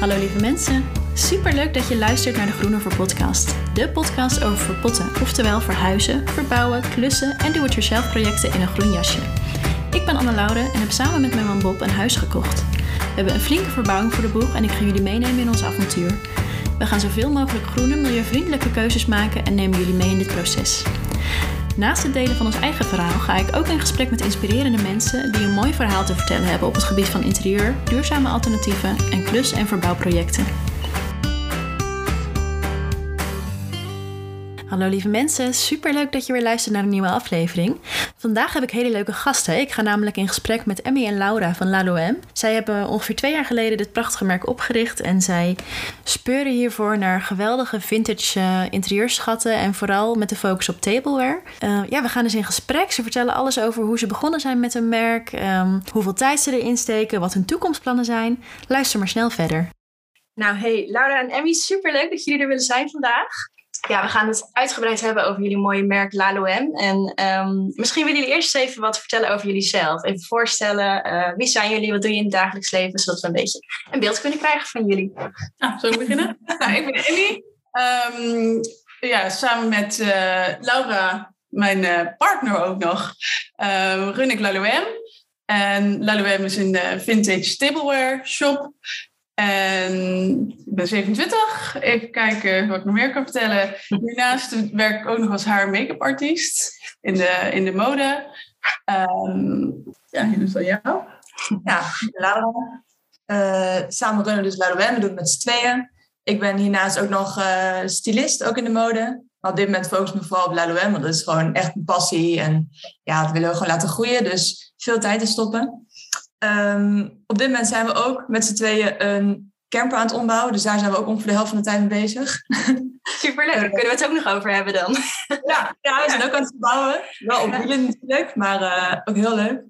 Hallo lieve mensen. Super leuk dat je luistert naar de Groener voor podcast. De podcast over verpotten, oftewel verhuizen, verbouwen, klussen en do-it-yourself projecten in een groen jasje. Ik ben Anne Laude en heb samen met mijn man Bob een huis gekocht. We hebben een flinke verbouwing voor de boeg en ik ga jullie meenemen in ons avontuur. We gaan zoveel mogelijk groene, milieuvriendelijke keuzes maken en nemen jullie mee in dit proces. Naast het delen van ons eigen verhaal ga ik ook in gesprek met inspirerende mensen die een mooi verhaal te vertellen hebben op het gebied van interieur, duurzame alternatieven en klus- en verbouwprojecten. Hallo lieve mensen, super leuk dat je weer luistert naar een nieuwe aflevering. Vandaag heb ik hele leuke gasten. Ik ga namelijk in gesprek met Emmy en Laura van Laloem. Zij hebben ongeveer twee jaar geleden dit prachtige merk opgericht en zij speuren hiervoor naar geweldige vintage uh, interieurschatten en vooral met de focus op tableware. Uh, ja, we gaan dus in gesprek. Ze vertellen alles over hoe ze begonnen zijn met hun merk, um, hoeveel tijd ze erin steken, wat hun toekomstplannen zijn. Luister maar snel verder. Nou, hey Laura en Emmy, super leuk dat jullie er willen zijn vandaag. Ja, we gaan het uitgebreid hebben over jullie mooie merk Laloem. En um, misschien willen jullie eerst even wat vertellen over jullie zelf. Even voorstellen, uh, wie zijn jullie, wat doe je in het dagelijks leven, zodat we een beetje een beeld kunnen krijgen van jullie. Nou, zullen we beginnen? nou, ik ben Emmy. Um, ja, samen met uh, Laura, mijn uh, partner ook nog, run ik Laloem. En Laloem is een vintage tableware shop. En ik ben 27. Even kijken wat ik nog meer kan vertellen. Hiernaast werk ik ook nog als haar make-up artiest in de, in de mode. Um, ja, hier is van jou. Ja, Laura. Uh, samen runnen dus Laura we doen het met z'n tweeën. Ik ben hiernaast ook nog uh, stylist, ook in de mode. Maar op dit moment focus me vooral op Laloem, want dat is gewoon echt een passie. En ja, dat willen we gewoon laten groeien. Dus veel tijd te stoppen. Um, op dit moment zijn we ook met z'n tweeën een camper aan het ombouwen. Dus daar zijn we ook ongeveer de helft van de tijd mee bezig. Superleuk, daar kunnen we het ook nog over hebben dan. ja, ja, we zijn ook aan het bouwen. Wel op wielen natuurlijk, maar uh, ook heel leuk.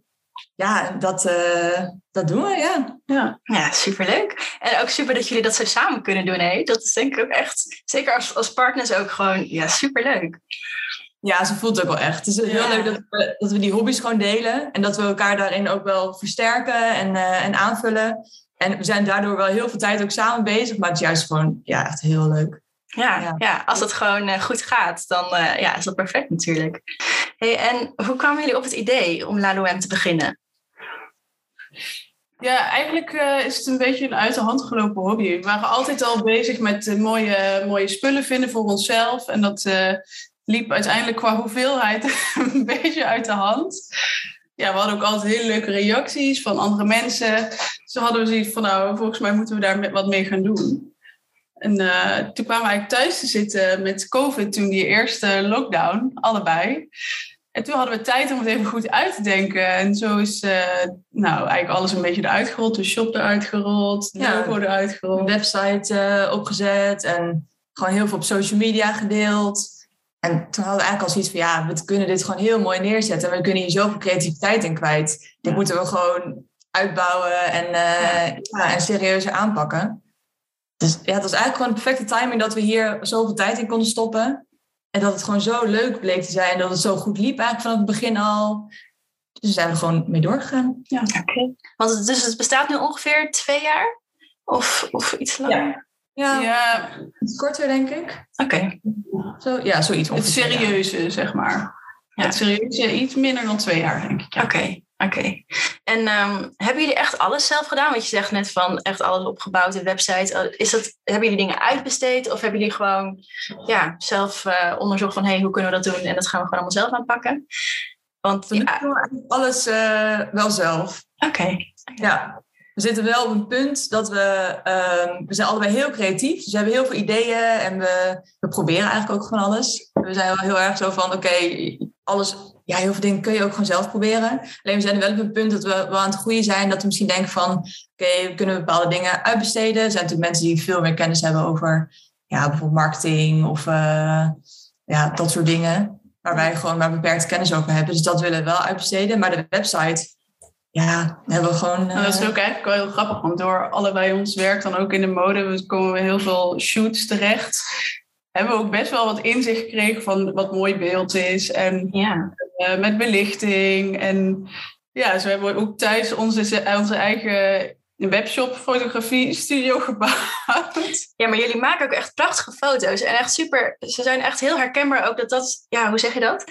Ja, dat, uh, dat doen we, ja. ja. Ja, superleuk. En ook super dat jullie dat zo samen kunnen doen, hè? Dat is denk ik ook echt, zeker als, als partners ook gewoon, ja, superleuk. Ja, ze voelt het ook wel echt. Het is heel ja. leuk dat we, dat we die hobby's gewoon delen. En dat we elkaar daarin ook wel versterken en, uh, en aanvullen. En we zijn daardoor wel heel veel tijd ook samen bezig. Maar het is juist gewoon ja, echt heel leuk. Ja, ja. ja als het gewoon uh, goed gaat, dan uh, ja, is dat perfect natuurlijk. Hey, en hoe kwamen jullie op het idee om Laloem te beginnen? Ja, eigenlijk uh, is het een beetje een uit de hand gelopen hobby. We waren altijd al bezig met mooie, mooie spullen vinden voor onszelf. En dat liep uiteindelijk qua hoeveelheid een beetje uit de hand. Ja, we hadden ook altijd hele leuke reacties van andere mensen. Zo hadden we zoiets van, nou, volgens mij moeten we daar wat mee gaan doen. En uh, toen kwamen we eigenlijk thuis te zitten met COVID, toen die eerste lockdown, allebei. En toen hadden we tijd om het even goed uit te denken. En zo is uh, nou, eigenlijk alles een beetje eruit gerold. De shop eruit gerold, de ja, logo eruit gerold. De website uh, opgezet en gewoon heel veel op social media gedeeld. En toen hadden we eigenlijk al zoiets van, ja, we kunnen dit gewoon heel mooi neerzetten. En we kunnen hier zoveel creativiteit in kwijt. Dit moeten we gewoon uitbouwen en, uh, ja. Ja, en serieuzer aanpakken. Dus ja, het was eigenlijk gewoon perfecte timing dat we hier zoveel tijd in konden stoppen. En dat het gewoon zo leuk bleek te zijn. Dat het zo goed liep eigenlijk vanaf het begin al. Dus daar zijn we gewoon mee doorgegaan. Ja, oké. Okay. Want dus het bestaat nu ongeveer twee jaar? Of, of iets langer? Ja. Ja, ja. korter denk ik. Oké. Okay. Zo, ja, zoiets. Het serieuze, ja. zeg maar. Ja. Het serieuze, iets minder dan twee jaar, denk ik. Oké, oké. Okay. En um, hebben jullie echt alles zelf gedaan? Want je zegt net van echt alles opgebouwd, de website. Is dat, hebben jullie dingen uitbesteed? Of hebben jullie gewoon ja, zelf uh, onderzocht van... hey, hoe kunnen we dat doen? En dat gaan we gewoon allemaal zelf aanpakken? Want ja. alles uh, wel zelf. Oké. Okay. Ja we zitten wel op een punt dat we, um, we zijn allebei heel creatief. Dus we hebben heel veel ideeën en we, we proberen eigenlijk ook gewoon alles. We zijn wel heel erg zo van, oké, alles, ja, heel veel dingen kun je ook gewoon zelf proberen. Alleen we zijn wel op een punt dat we wel aan het groeien zijn. Dat we misschien denken van, oké, okay, we kunnen bepaalde dingen uitbesteden. Er zijn natuurlijk mensen die veel meer kennis hebben over, ja, bijvoorbeeld marketing of uh, ja, dat soort dingen. Waar wij gewoon maar beperkte kennis over hebben. Dus dat willen we wel uitbesteden. Maar de website ja, hebben we gewoon. Uh... dat is ook eigenlijk wel heel grappig, want door allebei ons werk dan ook in de mode, komen we heel veel shoots terecht. Hebben we ook best wel wat inzicht gekregen van wat mooi beeld is. En ja. uh, met belichting. En ja, zo hebben we ook thuis onze, onze eigen een webshop fotografie studio gebouwd. Ja, maar jullie maken ook echt prachtige foto's. En echt super, ze zijn echt heel herkenbaar ook dat dat, ja, hoe zeg je dat?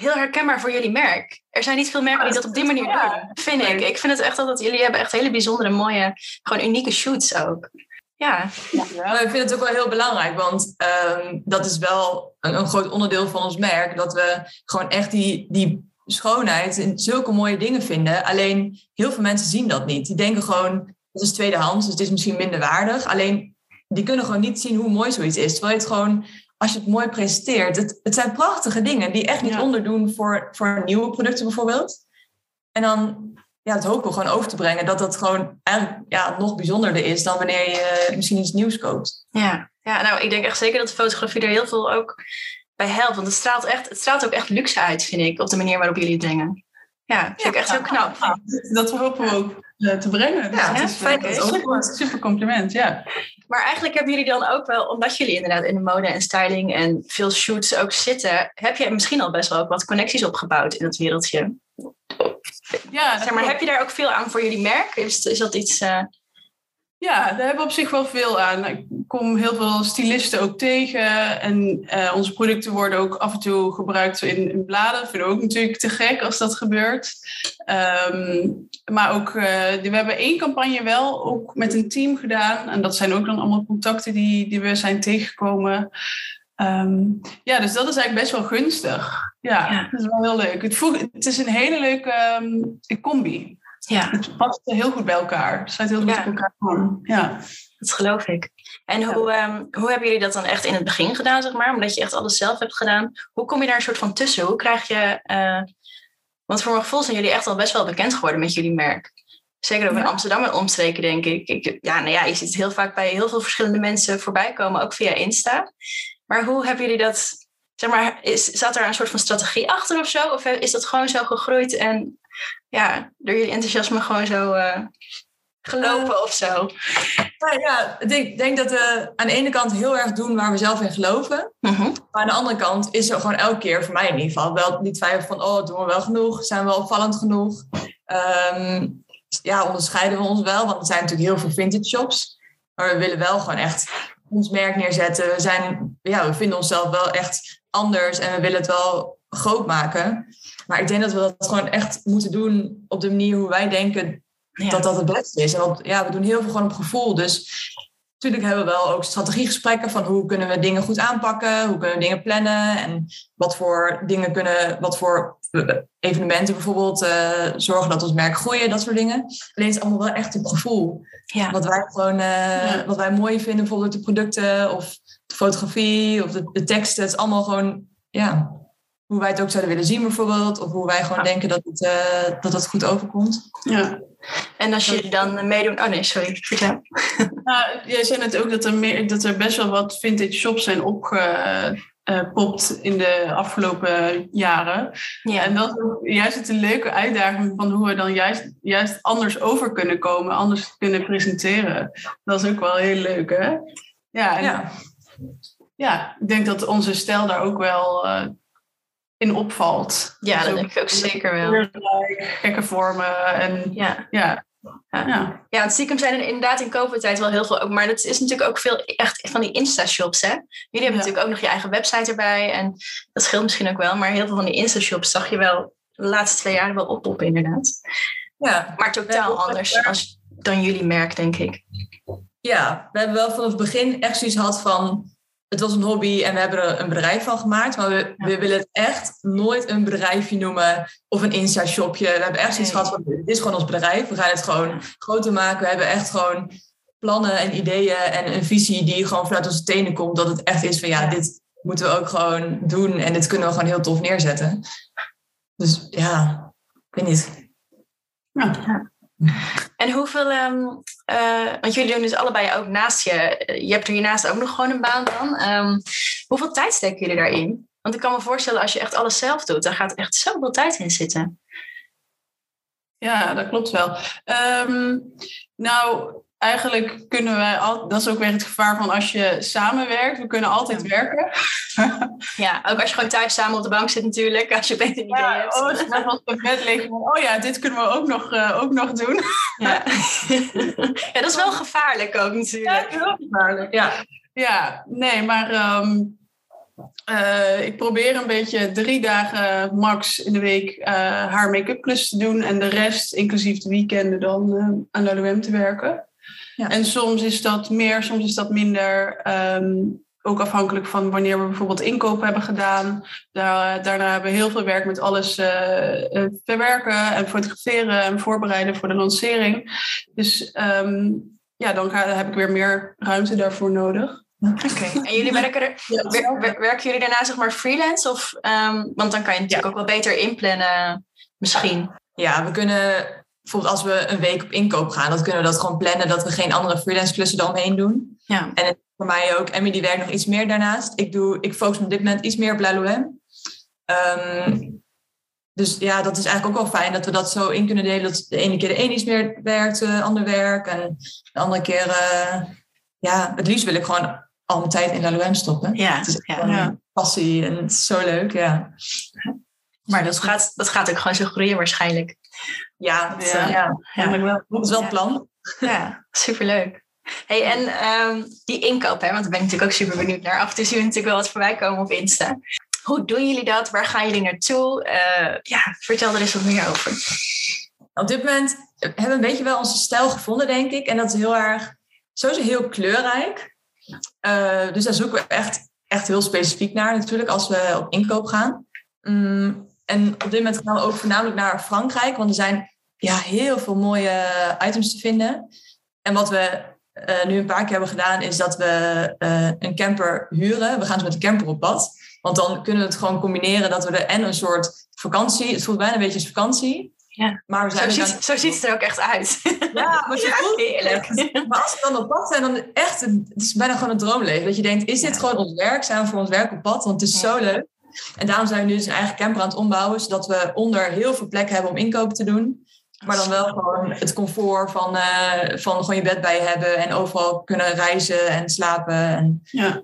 Heel herkenbaar voor jullie merk. Er zijn niet veel merken die dat op die manier doen, vind ik. Ik vind het echt dat jullie hebben echt hele bijzondere, mooie, gewoon unieke shoots ook. Ja. ja. ik vind het ook wel heel belangrijk, want um, dat is wel een, een, groot onderdeel van ons merk. Dat we gewoon echt die, die schoonheid in zulke mooie dingen vinden. Alleen heel veel mensen zien dat niet. Die denken gewoon, het is tweedehands, dus het is misschien minder waardig. Alleen die kunnen gewoon niet zien hoe mooi zoiets is. Terwijl je het gewoon, als je het mooi presenteert, het, het zijn prachtige dingen die echt niet onderdoen voor, voor nieuwe producten bijvoorbeeld. En dan ja, het hopen gewoon over te brengen dat dat gewoon eigenlijk ja, nog bijzonderder is dan wanneer je misschien iets nieuws koopt. Ja. ja, nou ik denk echt zeker dat de fotografie er heel veel ook bij helpt. Want het straalt, echt, het straalt ook echt luxe uit, vind ik, op de manier waarop jullie het brengen. Ja, vind ik echt heel knap. dat hopen we ook uh, te brengen. Ja, dus, fijn. Uh, super, super compliment, ja. Maar eigenlijk hebben jullie dan ook wel, omdat jullie inderdaad in de mode en styling en veel shoots ook zitten, heb je misschien al best wel ook wat connecties opgebouwd in dat wereldje. Ja, zeg maar, heb je daar ook veel aan voor jullie merk? Is, is dat iets... Uh... Ja, daar hebben we op zich wel veel aan. Ik kom heel veel stylisten ook tegen. En uh, onze producten worden ook af en toe gebruikt in, in bladen. Dat vinden we ook natuurlijk te gek als dat gebeurt. Um, maar ook, uh, we hebben één campagne wel ook met een team gedaan. En dat zijn ook dan allemaal contacten die, die we zijn tegengekomen. Um, ja, dus dat is eigenlijk best wel gunstig. Ja, ja. dat is wel heel leuk. Het, het is een hele leuke um, combi. Ja. Het past heel goed bij elkaar. Het sluit heel goed ja. bij elkaar aan. Ja. Dat geloof ik. En hoe, um, hoe hebben jullie dat dan echt in het begin gedaan, zeg maar? Omdat je echt alles zelf hebt gedaan. Hoe kom je daar een soort van tussen? Hoe krijg je... Uh, want voor mijn gevoel zijn jullie echt al best wel bekend geworden met jullie merk. Zeker ook in Amsterdam en omstreken, denk ik. ik. Ja, nou ja, je ziet het heel vaak bij heel veel verschillende mensen voorbij komen, ook via Insta. Maar hoe hebben jullie dat, zeg maar, is, zat er een soort van strategie achter of zo? Of is dat gewoon zo gegroeid en ja, door jullie enthousiasme gewoon zo uh, gelopen uh, of zo? Nou ja, ik denk dat we aan de ene kant heel erg doen waar we zelf in geloven. -huh. Maar aan de andere kant is er gewoon elke keer, voor mij in ieder geval, wel die twijfel van, oh, doen we wel genoeg? Zijn we opvallend genoeg? Um, ja, onderscheiden we ons wel, want er zijn natuurlijk heel veel vintage shops. Maar we willen wel gewoon echt ons merk neerzetten. We, zijn, ja, we vinden onszelf wel echt anders en we willen het wel groot maken. Maar ik denk dat we dat gewoon echt moeten doen op de manier hoe wij denken ja. dat dat het beste is. En op, ja, we doen heel veel gewoon op gevoel. Dus natuurlijk hebben we wel ook strategiegesprekken van hoe kunnen we dingen goed aanpakken, hoe kunnen we dingen plannen en wat voor dingen kunnen, wat voor evenementen bijvoorbeeld uh, zorgen dat ons merk groeien, dat soort dingen. Alleen het is allemaal wel echt op gevoel. Ja. Wat wij gewoon, uh, ja. wat wij mooi vinden, bijvoorbeeld de producten of de fotografie of de, de teksten. Het is allemaal gewoon, ja, hoe wij het ook zouden willen zien bijvoorbeeld. Of hoe wij gewoon denken dat het, uh, dat het goed overkomt. Ja. En als jullie dan meedoen... Oh nee, sorry. Vertel. Nou, jij zei net ook dat er, meer, dat er best wel wat vintage shops zijn opgepopt in de afgelopen jaren. Ja. En dat is juist het een leuke uitdaging van hoe we dan juist, juist anders over kunnen komen. Anders kunnen presenteren. Dat is ook wel heel leuk, hè? Ja, en, Ja. ja, ik denk dat onze stijl daar ook wel uh, in opvalt. Ja, dat Zo denk ik ook zeker wel. Gekke vormen en Ja. ja. Ja. ja. Want stiekem zijn er inderdaad in COVID-tijd wel heel veel ook. Maar dat is natuurlijk ook veel echt van die Insta-shops, hè? Jullie hebben Ja. natuurlijk ook nog je eigen website erbij. En dat scheelt misschien ook wel. Maar heel veel van die Insta-shops zag je wel de laatste twee jaar wel oppoppen, inderdaad. Ja. Maar totaal anders als, dan jullie merk, denk ik. ja, we hebben wel vanaf het begin echt zoiets gehad van... Het was een hobby en we hebben er een bedrijf van gemaakt. Maar we, we willen het echt nooit een bedrijfje noemen of een Insta-shopje. We hebben echt zoiets Nee. gehad van, dit is gewoon ons bedrijf. We gaan het gewoon groter maken. We hebben echt gewoon plannen en ideeën en een visie die gewoon vanuit onze tenen komt. Dat het echt is van, ja, Ja. dit moeten we ook gewoon doen. En dit kunnen we gewoon heel tof neerzetten. Dus ja, ik weet niet. Ja. En hoeveel, ehm, eh, want jullie doen dus allebei ook naast je, je hebt er hiernaast ook nog gewoon een baan dan. Ehm, hoeveel tijd steken jullie daarin? Want ik kan me voorstellen, als je echt alles zelf doet, daar gaat echt zoveel tijd in zitten. Ja, dat klopt wel. Ehm, nou, eigenlijk kunnen wij al, dat is ook weer het gevaar van als je samenwerkt, we kunnen altijd werken. ja, ook als je gewoon thuis samen op de bank zit natuurlijk, als je beter een idee ja, hebt. Oh, als je op bed liggen, oh ja, dit kunnen we ook nog, uh, ook nog doen. Ja. ja, dat is wel gevaarlijk ook natuurlijk. Ja, heel gevaarlijk. Ja, ja nee, maar um, uh, ik probeer een beetje drie dagen max in de week uh, haar make-up klus te doen en de rest, inclusief de weekenden, dan aan de LOM te werken. Ja. En soms is dat meer, soms is dat minder. Um, ook afhankelijk van wanneer we bijvoorbeeld inkopen hebben gedaan. Daar, daarna hebben we heel veel werk met alles uh, verwerken en fotograferen en voorbereiden voor de lancering. Dus um, ja, dan ga, heb ik weer meer ruimte daarvoor nodig. Oké, okay. en jullie werken, er, wer, werken jullie daarna zeg maar freelance? Of, um, want dan kan je natuurlijk ja. ook wel beter inplannen misschien. Ja, we kunnen bijvoorbeeld als we een week op inkoop gaan, dan kunnen we dat gewoon plannen dat we geen andere freelance klussen eromheen doen. Ja. En voor mij ook, Emmy die werkt nog iets meer daarnaast. Ik, doe, ik focus me op dit moment iets meer op LLM. Um, dus ja, dat is eigenlijk ook wel fijn dat we dat zo in kunnen delen. Dat de ene keer de een iets meer werkt, de ander werk. En de andere keer, uh, ja, het liefst wil ik gewoon al mijn tijd in LLM stoppen. Ja, het is ja, ja. passie en het is zo leuk, ja. Maar dat gaat, dat gaat ook gewoon zo groeien waarschijnlijk. Ja, dat, ja. ja. ja. dat is wel het plan. Ja, superleuk. Hey, en um, die inkoop, hè, want daar ben ik natuurlijk ook super benieuwd naar. Af en toe zien we natuurlijk wel wat voorbij komen op Insta. Hoe doen jullie dat? Waar gaan jullie naartoe? Uh, ja, vertel er eens wat meer over. Op dit moment hebben we een beetje wel onze stijl gevonden, denk ik. En dat is heel erg, sowieso heel kleurrijk. Uh, dus daar zoeken we echt, echt heel specifiek naar natuurlijk als we op inkoop gaan. Um, en op dit moment gaan we ook voornamelijk naar Frankrijk, want er zijn ja, heel veel mooie items te vinden. En wat we uh, nu een paar keer hebben gedaan, is dat we uh, een camper huren. We gaan dus met de camper op pad. Want dan kunnen we het gewoon combineren dat we er en een soort vakantie, het voelt bijna een beetje als vakantie. Ja. Maar we zijn zo, ziet, zo ziet het er ook echt uit. Ja, maar, ja, heerlijk. maar als we dan op pad zijn, dan echt, het is bijna gewoon een droomleven. Dat je denkt, is dit gewoon ons werk? Zijn we voor ons werk op pad? Want het is zo leuk. En daarom zijn we nu dus een eigen camper aan het ombouwen, zodat we onder heel veel plek hebben om inkopen te doen. Maar dan wel gewoon het comfort van, uh, van gewoon je bed bij hebben en overal kunnen reizen en slapen. En... Ja.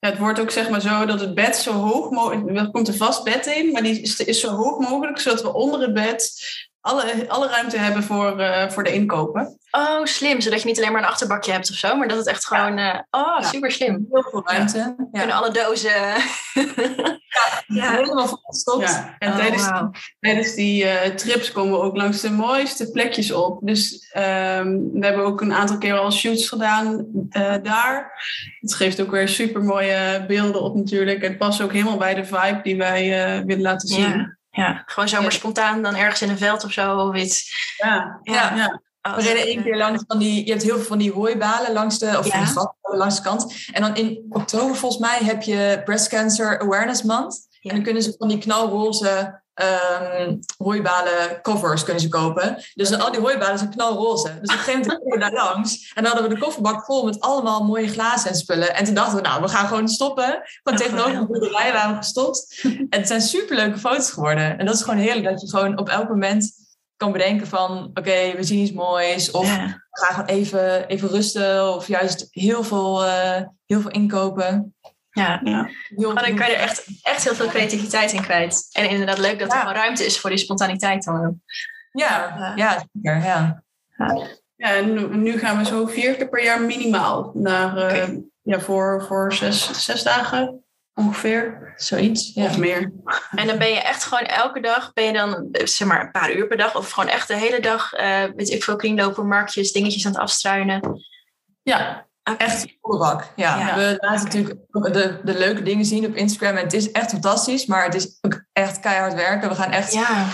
ja, het wordt ook zeg maar zo dat het bed zo hoog mogelijk... Er komt een vast bed in, maar die is, is zo hoog mogelijk, zodat we onder het bed alle, alle ruimte hebben voor, uh, voor de inkopen. Oh, slim. Zodat je niet alleen maar een achterbakje hebt of zo, maar dat het echt gewoon... Ja. Uh, oh, ja. super slim. Heel veel ruimte. Ja. Kunnen alle dozen... ja, helemaal volgestopt. Ja. En oh, tijdens, wow. tijdens die uh, trips komen we ook langs de mooiste plekjes op. Dus um, we hebben ook een aantal keer al shoots gedaan daar. Het geeft ook weer super mooie beelden op natuurlijk. Het past ook helemaal bij de vibe die wij willen laten zien. Ja, gewoon zomaar ja. spontaan dan ergens in een veld of zo of iets. Ja, ja. ja. Oh, we reden één keer langs van die, je hebt heel veel van die hooibalen langs de, of ja. die langs de kant. En dan in oktober volgens mij heb je Breast Cancer Awareness Month. Ja. En dan kunnen ze van die knalroze um, hooibalen covers kunnen ze kopen. Dus al die hooibalen zijn knalroze. Dus op een gegeven moment we daar langs. En dan hadden we de kofferbak vol met allemaal mooie glazen en spullen. En toen dachten we, nou, we gaan gewoon stoppen. Gewoon tegenover de boerderij waren we gestopt. En het zijn superleuke foto's geworden. En dat is gewoon heerlijk dat je gewoon op elk moment kan bedenken van, oké, okay, we zien iets moois. Of ja. we gaan gewoon even, even rusten. Of juist heel veel, uh, heel veel inkopen. Ja, ja. Maar dan kan je er echt, echt heel veel creativiteit in kwijt. En inderdaad leuk dat er gewoon ruimte is voor die spontaniteit dan. Ja, ja, ja zeker. Ja. Ja, en nu gaan we zo vier keer per jaar minimaal naar, okay. uh, ja, voor, voor zes, zes dagen ongeveer. Zoiets. Ja. Of meer. En dan ben je echt gewoon elke dag, ben je dan zeg maar een paar uur per dag of gewoon echt de hele dag, uh, weet ik veel, kringlopen, marktjes, dingetjes aan het afstruinen. Ja, Echt volle bak. Ja. ja. We laten natuurlijk de, de leuke dingen zien op Instagram. En het is echt fantastisch. Maar het is ook echt keihard werken. We gaan echt ja.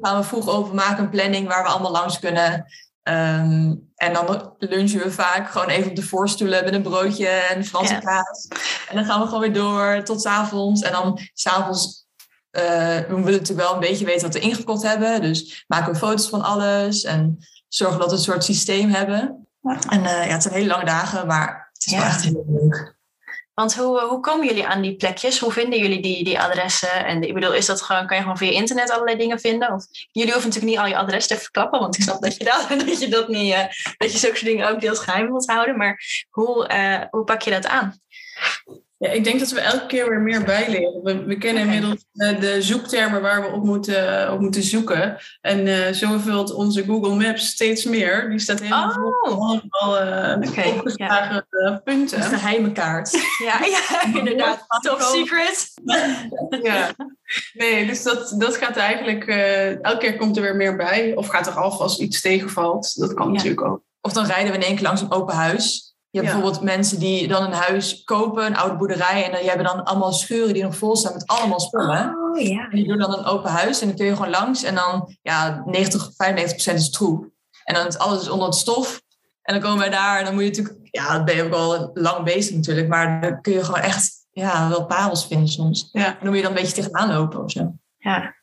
gaan we vroeg over maken. Een planning waar we allemaal langs kunnen. Um, en dan lunchen we vaak gewoon even op de voorstoelen met een broodje en Franse ja. kaas. En dan gaan we gewoon weer door tot 's avonds. En dan s'avonds uh, we willen natuurlijk wel een beetje weten wat we ingekocht hebben. Dus maken we foto's van alles. En zorgen dat we een soort systeem hebben. En uh, ja, het zijn hele lange dagen, maar het is ja. wel echt heel leuk. Want hoe, hoe komen jullie aan die plekjes? Hoe vinden jullie die, die adressen? En ik bedoel, is dat gewoon, kan je gewoon via internet allerlei dingen vinden? Of, jullie hoeven natuurlijk niet al je adres te verklappen, want ik snap dat je dat, dat, je dat niet, uh, dat je zulke dingen ook deels geheim wilt houden. Maar hoe, uh, hoe pak je dat aan? Ja, ik denk dat we elke keer weer meer bijleren. We, we kennen okay. inmiddels uh, de zoektermen waar we op moeten, op moeten zoeken. En uh, zo vult onze Google Maps steeds meer. Die staat helemaal oh. vol allemaal okay, opgeslagen ja. punten. Een geheime kaart. ja, ja, inderdaad. Top secret. ja. Nee, dus dat, dat gaat eigenlijk... elke keer komt er weer meer bij. Of gaat er af als iets tegenvalt. Dat kan ja. natuurlijk ook. Of dan rijden we in één keer langs een open huis. Je hebt ja. bijvoorbeeld mensen die dan een huis kopen, een oude boerderij. En dan, die hebben dan allemaal schuren die nog vol staan met allemaal spullen. Oh, ja. En die doen dan een open huis en dan kun je gewoon langs. En dan, ja, 90, 95 procent is troep. En dan is alles onder het stof. En dan komen wij daar en dan moet je natuurlijk... Ja, dan ben je ook al lang bezig natuurlijk. Maar dan kun je gewoon echt ja, wel parels vinden soms. Ja. En dan moet je dan een beetje tegenaan lopen of zo. Ja.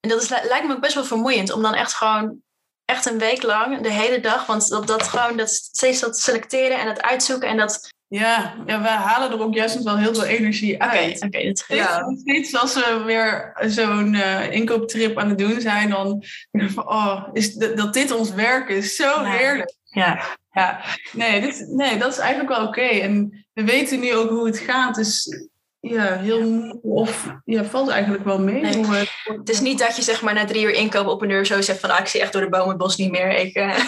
En dat is, lijkt me ook best wel vermoeiend om dan echt gewoon echt een week lang, de hele dag. Want dat, dat gewoon dat steeds dat selecteren en dat uitzoeken en dat. Ja, ja, we halen er ook juist wel heel veel energie uit. Oké, okay, dat ja. Steeds als we weer zo'n uh, inkooptrip aan het doen zijn, dan van, oh, is dat, dat dit ons werk is zo ja. heerlijk. Ja. ja. Nee, dit, nee, dat is eigenlijk wel oké. Okay. En we weten nu ook hoe het gaat. Dus ja, heel moe of ja, valt eigenlijk wel mee. Nee. Hoe, het is niet dat je zeg maar na drie uur inkopen op een uur zo zegt van ah, ik zie echt door de bomen het bos niet meer. Ik, uh...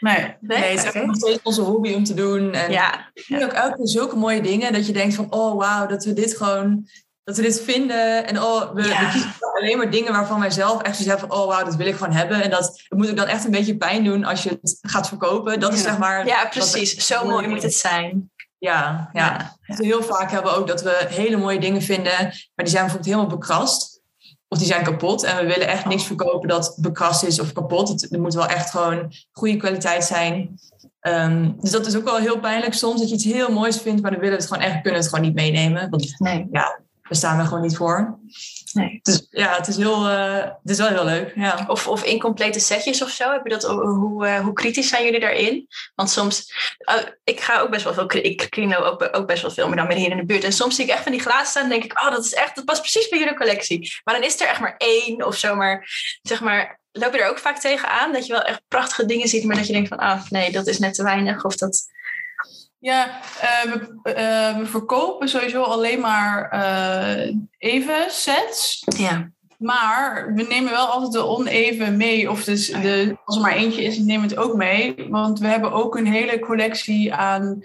nee. nee, nee, het is okay. nog steeds onze hobby om te doen. En ja. ja. ook elke keer zulke mooie dingen dat je denkt van oh wauw, dat we dit gewoon dat we dit vinden. En oh, we, ja. we kiezen alleen maar dingen waarvan wij zelf echt zoiets hebben van oh wauw, dat wil ik gewoon hebben. En dat het moet ook dan echt een beetje pijn doen als je het gaat verkopen. Dat is zeg maar. Ja, precies. Zo mooi moet het zijn. Ja, ja. Dus heel vaak hebben we ook dat we hele mooie dingen vinden, maar die zijn bijvoorbeeld helemaal bekrast. Of die zijn kapot. En we willen echt niks verkopen dat bekrast is of kapot. Het, het moet wel echt gewoon goede kwaliteit zijn. Um, dus dat is ook wel heel pijnlijk soms dat je iets heel moois vindt, maar dan willen we het gewoon echt, kunnen het gewoon niet meenemen. Want nee. ja, we staan er gewoon niet voor. Nee. Dus ja, het is, heel, uh, het is wel heel leuk. Ja. Of, of incomplete setjes of zo. Heb je dat, hoe, uh, hoe kritisch zijn jullie daarin? Want soms, uh, ik ga ook best wel veel, ik clean ook, ook best wel veel, maar dan meer hier in de buurt. En soms zie ik echt van die glazen staan en denk ik, oh, dat is echt, dat past precies bij jullie collectie. Maar dan is er echt maar één of zo, maar zeg maar, loop je er ook vaak tegenaan dat je wel echt prachtige dingen ziet, maar dat je denkt van, ah, nee, dat is net te weinig of dat... Ja, uh, we, uh, we, verkopen sowieso alleen maar uh, even sets. Ja. Maar we nemen wel altijd de oneven mee. Of dus de, als er maar eentje is, nemen we het ook mee. Want we hebben ook een hele collectie aan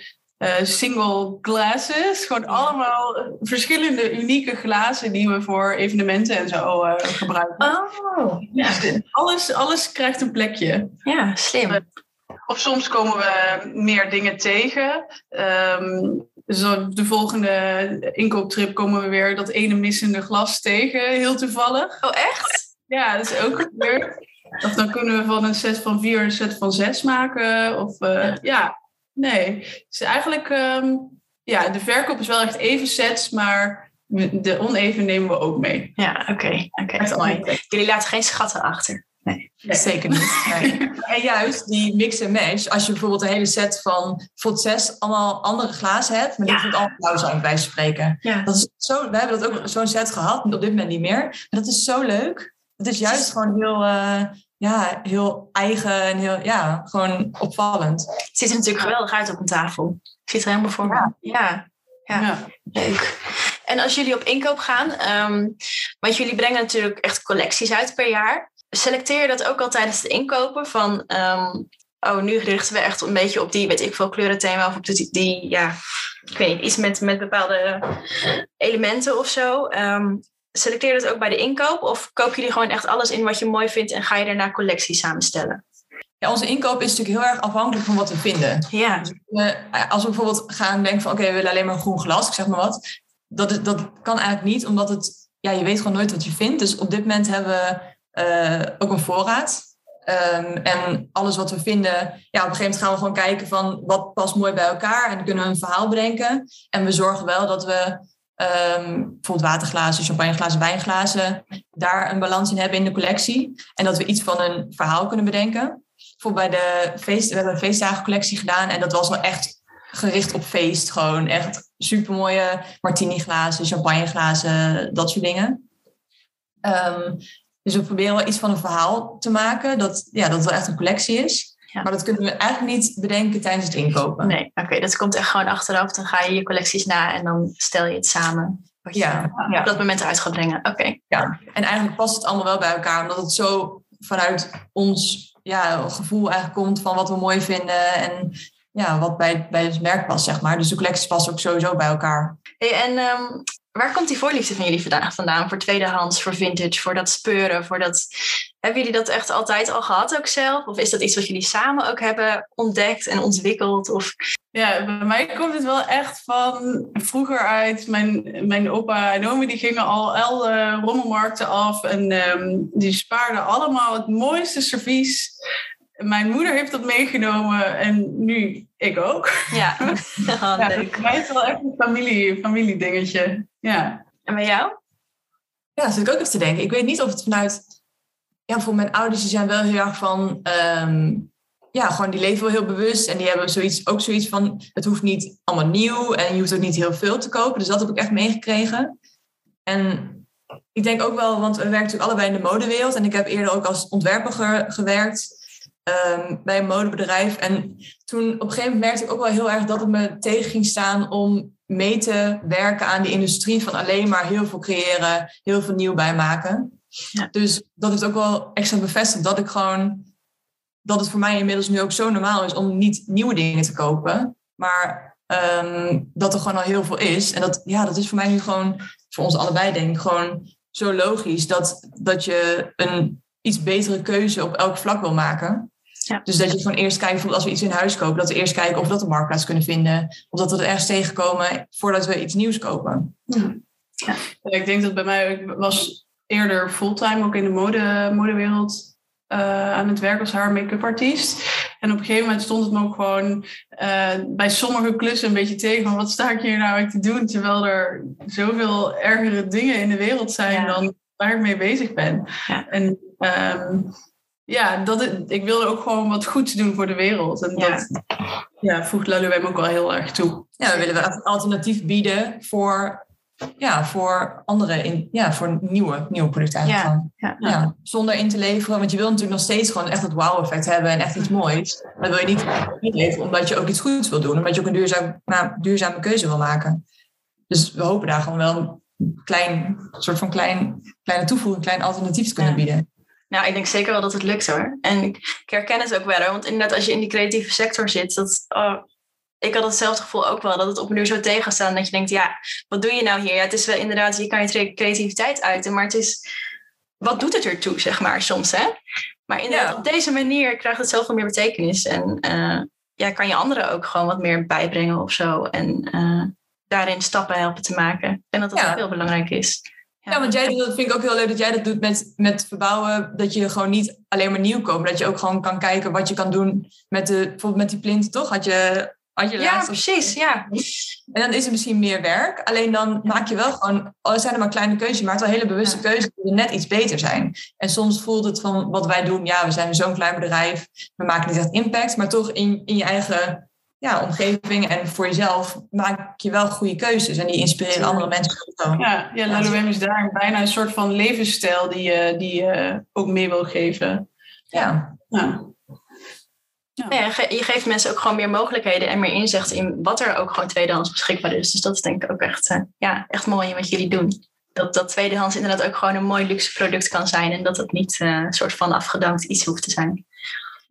single glasses. Gewoon allemaal verschillende unieke glazen die we voor evenementen en zo gebruiken. Oh, ja. Dus alles, alles krijgt een plekje. Ja, slim. Of soms komen we meer dingen tegen. Um, dus de volgende inkooptrip komen we weer dat ene missende glas tegen, heel toevallig. Oh, echt? Ja, dat is ook gebeurd. Of dan kunnen we van een set van vier een set van zes maken. Of uh, ja. ja. nee. Dus eigenlijk, um, ja, de verkoop is wel echt even sets, maar de oneven nemen we ook mee. Ja, oké. Okay. Oké, okay. mooi. Jullie laten geen schatten achter. Nee, nee, zeker niet. Nee. en juist die mix en match, als je bijvoorbeeld een hele set van voor zes allemaal andere glazen hebt, maar die ja. allemaal blauw zijn, bij spreken. Ja. Dat is zo, we hebben dat ook zo'n set gehad, op dit moment niet meer. Maar dat is zo leuk. Het is juist gewoon heel, uh, ja, heel eigen en heel, ja, gewoon opvallend. Het ziet er natuurlijk geweldig uit op een tafel. Ik zie het helemaal voor me. Ja. Ja. ja. leuk. En als jullie op inkoop gaan, um, want jullie brengen natuurlijk echt collecties uit per jaar selecteer je dat ook al tijdens het inkopen? Van, um, oh, nu richten we echt een beetje op die, weet ik veel, kleurenthema. Of op die, die ja, ik weet niet, iets met, met bepaalde elementen of zo. Um, selecteer dat ook bij de inkoop? Of koop jullie gewoon echt alles in wat je mooi vindt en ga je daarna collecties samenstellen? Ja, onze inkoop is natuurlijk heel erg afhankelijk van wat we vinden. Ja. Dus, uh, als we bijvoorbeeld gaan denken van, oké, okay, we willen alleen maar groen glas, ik zeg maar wat. Dat, is, dat kan eigenlijk niet, omdat het, ja, je weet gewoon nooit wat je vindt. Dus op dit moment hebben we uh, ook een voorraad. Um, en alles wat we vinden, ja, op een gegeven moment gaan we gewoon kijken van wat past mooi bij elkaar en kunnen we een verhaal bedenken. En we zorgen wel dat we um, bijvoorbeeld waterglazen, champagneglazen, wijnglazen, daar een balans in hebben in de collectie. En dat we iets van een verhaal kunnen bedenken. Bijvoorbeeld bij de feest, we hebben een feestdagencollectie gedaan en dat was wel echt gericht op feest. Gewoon echt super mooie martini glazen, champagne glazen, dat soort dingen. Ehm, dus we proberen wel iets van een verhaal te maken, dat, ja, dat het wel echt een collectie is. Ja. Maar dat kunnen we eigenlijk niet bedenken tijdens het inkopen. Nee, oké, dat komt echt gewoon achteraf. Dan ga je je collecties na en dan stel je het samen. Wat je Ja, ja. op dat moment eruit gaat brengen. Oké. Ja, en eigenlijk past het allemaal wel bij elkaar, omdat het zo vanuit ons ja, gevoel eigenlijk komt van wat we mooi vinden en ja, wat bij, bij het merk past, zeg maar. Dus de collecties passen ook sowieso bij elkaar. Hey, en ehm, waar komt die voorliefde van jullie vandaan, vandaan? Voor tweedehands, voor vintage, voor dat speuren, voor dat... Hebben jullie dat echt altijd al gehad ook zelf? Of is dat iets wat jullie samen ook hebben ontdekt en ontwikkeld? Of... Ja, bij mij komt het wel echt van vroeger uit. Mijn, mijn opa en oma die gingen al alle rommelmarkten af. En ehm, die spaarden allemaal het mooiste servies. Mijn moeder heeft dat meegenomen en nu ik ook. Ja, Oh, Ja, leuk. voor mij is het wel echt een familie, familiedingetje. Ja. En bij jou? Ja, dat zit ik ook even te denken. Ik weet niet of het vanuit... Ja, voor mijn ouders, die zijn wel heel erg van... ehm, ja, gewoon die leven wel heel bewust. En die hebben zoiets, ook zoiets van... Het hoeft niet allemaal nieuw en je hoeft ook niet heel veel te kopen. Dus dat heb ik echt meegekregen. En ik denk ook wel, want we werken natuurlijk allebei in de modewereld. En ik heb eerder ook als ontwerper ge- gewerkt ehm, bij een modebedrijf. En toen op een gegeven moment merkte ik ook wel heel erg dat het me tegen ging staan om mee te werken aan die industrie van alleen maar heel veel creëren, heel veel nieuw bijmaken. Ja. Dus dat heeft ook wel extra bevestigd dat ik gewoon, dat het voor mij inmiddels nu ook zo normaal is om niet nieuwe dingen te kopen, maar ehm, dat er gewoon al heel veel is. En dat, ja, dat is voor mij nu gewoon, voor ons allebei denk ik, gewoon zo logisch dat, dat je een iets betere keuze op elk vlak wil maken. Ja. Dus dat je gewoon eerst kijkt, bijvoorbeeld als we iets in huis kopen, dat we eerst kijken of we dat de marktplaats kunnen vinden. Of dat we er ergens tegenkomen voordat we iets nieuws kopen. Ja, ik denk dat bij mij, ik was eerder fulltime ook in de mode, modewereld eh, aan het werk als haar make-up artiest. En op een gegeven moment stond het me ook gewoon eh, bij sommige klussen een beetje tegen van wat sta ik hier nou eigenlijk te doen, terwijl er zoveel ergere dingen in de wereld zijn Ja. dan waar ik mee bezig ben. Ja. En ehm, ja, dat, ik wilde ook gewoon wat goeds doen voor de wereld. En Ja. dat ja, voegt Laluem ook wel heel erg toe. Ja, we willen wel een alternatief bieden voor, ja, voor andere, in, ja, voor nieuwe, nieuwe producten eigenlijk. Ja, ja. Ja, zonder in te leveren. Want je wil natuurlijk nog steeds gewoon echt het wow-effect hebben en echt iets moois. Dat wil je niet inleveren omdat je ook iets goeds wil doen. Omdat je ook een duurzaam, nou, duurzame keuze wil maken. Dus we hopen daar gewoon wel een klein, soort van klein, kleine toevoeging, een klein alternatief te kunnen bieden. Nou, ik denk zeker wel dat het lukt hoor. En ik herken het ook wel. Want inderdaad, als je in die creatieve sector zit, dat, oh, ik had hetzelfde gevoel ook wel. Dat het op een uur zo tegenstaan. Dat je denkt, ja, wat doe je nou hier? Ja, het is wel inderdaad, je kan je cre- creativiteit uiten. Maar het is, wat doet het ertoe, zeg maar, soms hè? Maar inderdaad, Ja. op deze manier krijgt het zoveel meer betekenis. En eh, ja, kan je anderen ook gewoon wat meer bijbrengen of zo. En eh, daarin stappen helpen te maken. En dat dat Ja. ook heel belangrijk is. Ja, want jij, dat vind ik ook heel leuk dat jij dat doet met, met verbouwen. Dat je gewoon niet alleen maar nieuw koopt. maar Dat je ook gewoon kan kijken wat je kan doen met, de, bijvoorbeeld met die plinten, toch? Had je, had je Ja, precies. Ja. En dan is het misschien meer werk. Alleen dan maak je wel gewoon, al zijn er maar kleine keuzes, je maakt wel hele bewuste keuzes die net iets beter zijn. En soms voelt het van wat wij doen, ja, we zijn zo'n klein bedrijf, we maken niet echt impact, maar toch in, in je eigen ja, omgeving en voor jezelf maak je wel goede keuzes en die inspireren andere mensen. ook. Ja, ja is daar bijna een soort van levensstijl die je, die je ook mee wil geven. Ja. Ja. Ja, je geeft mensen ook gewoon meer mogelijkheden en meer inzicht in wat er ook gewoon tweedehands beschikbaar is. Dus dat is denk ik ook echt, eh, ja, echt mooi in wat jullie doen. Dat, dat tweedehands inderdaad ook gewoon een mooi luxe product kan zijn en dat het niet eh, een soort van afgedankt iets hoeft te zijn.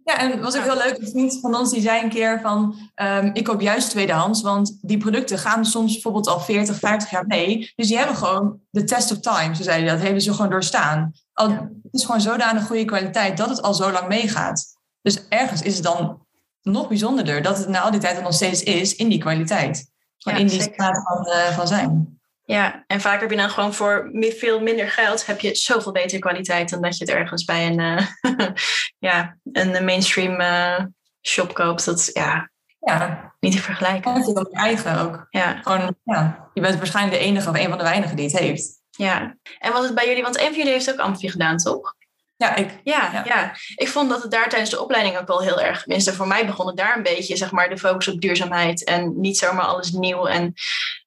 Ja, en was ook heel leuk. Een vriend van ons die zei een keer van... ehm, ik koop juist tweedehands, want die producten gaan soms bijvoorbeeld al 40, 50 jaar mee. Dus die hebben gewoon de test of time, zo zei hij dat. Hebben ze gewoon doorstaan. Al, Ja. Het is gewoon zodanig goede kwaliteit dat het al zo lang meegaat. Dus ergens is het dan nog bijzonderder dat het na al die tijd er nog steeds is in die kwaliteit. Gewoon Ja, in die zeker. staat van, eh, van zijn. Ja, en vaak heb je dan gewoon voor veel minder geld heb je zoveel betere kwaliteit dan dat je het ergens bij een, eh, ja, een mainstream eh, shop koopt. Dat is ja, Ja, niet te vergelijken. en veel je eigen ook. Ja, Gewoon, ja, je bent waarschijnlijk de enige of een van de weinigen die het heeft. ja. En was het bij jullie, want een van jullie heeft ook Amfi gedaan, toch? Ja, ik. Ja, Ja. ja. ik vond dat het daar tijdens de opleiding ook wel heel erg, tenminste voor mij begon het daar een beetje, zeg maar, de focus op duurzaamheid en niet zomaar alles nieuw. En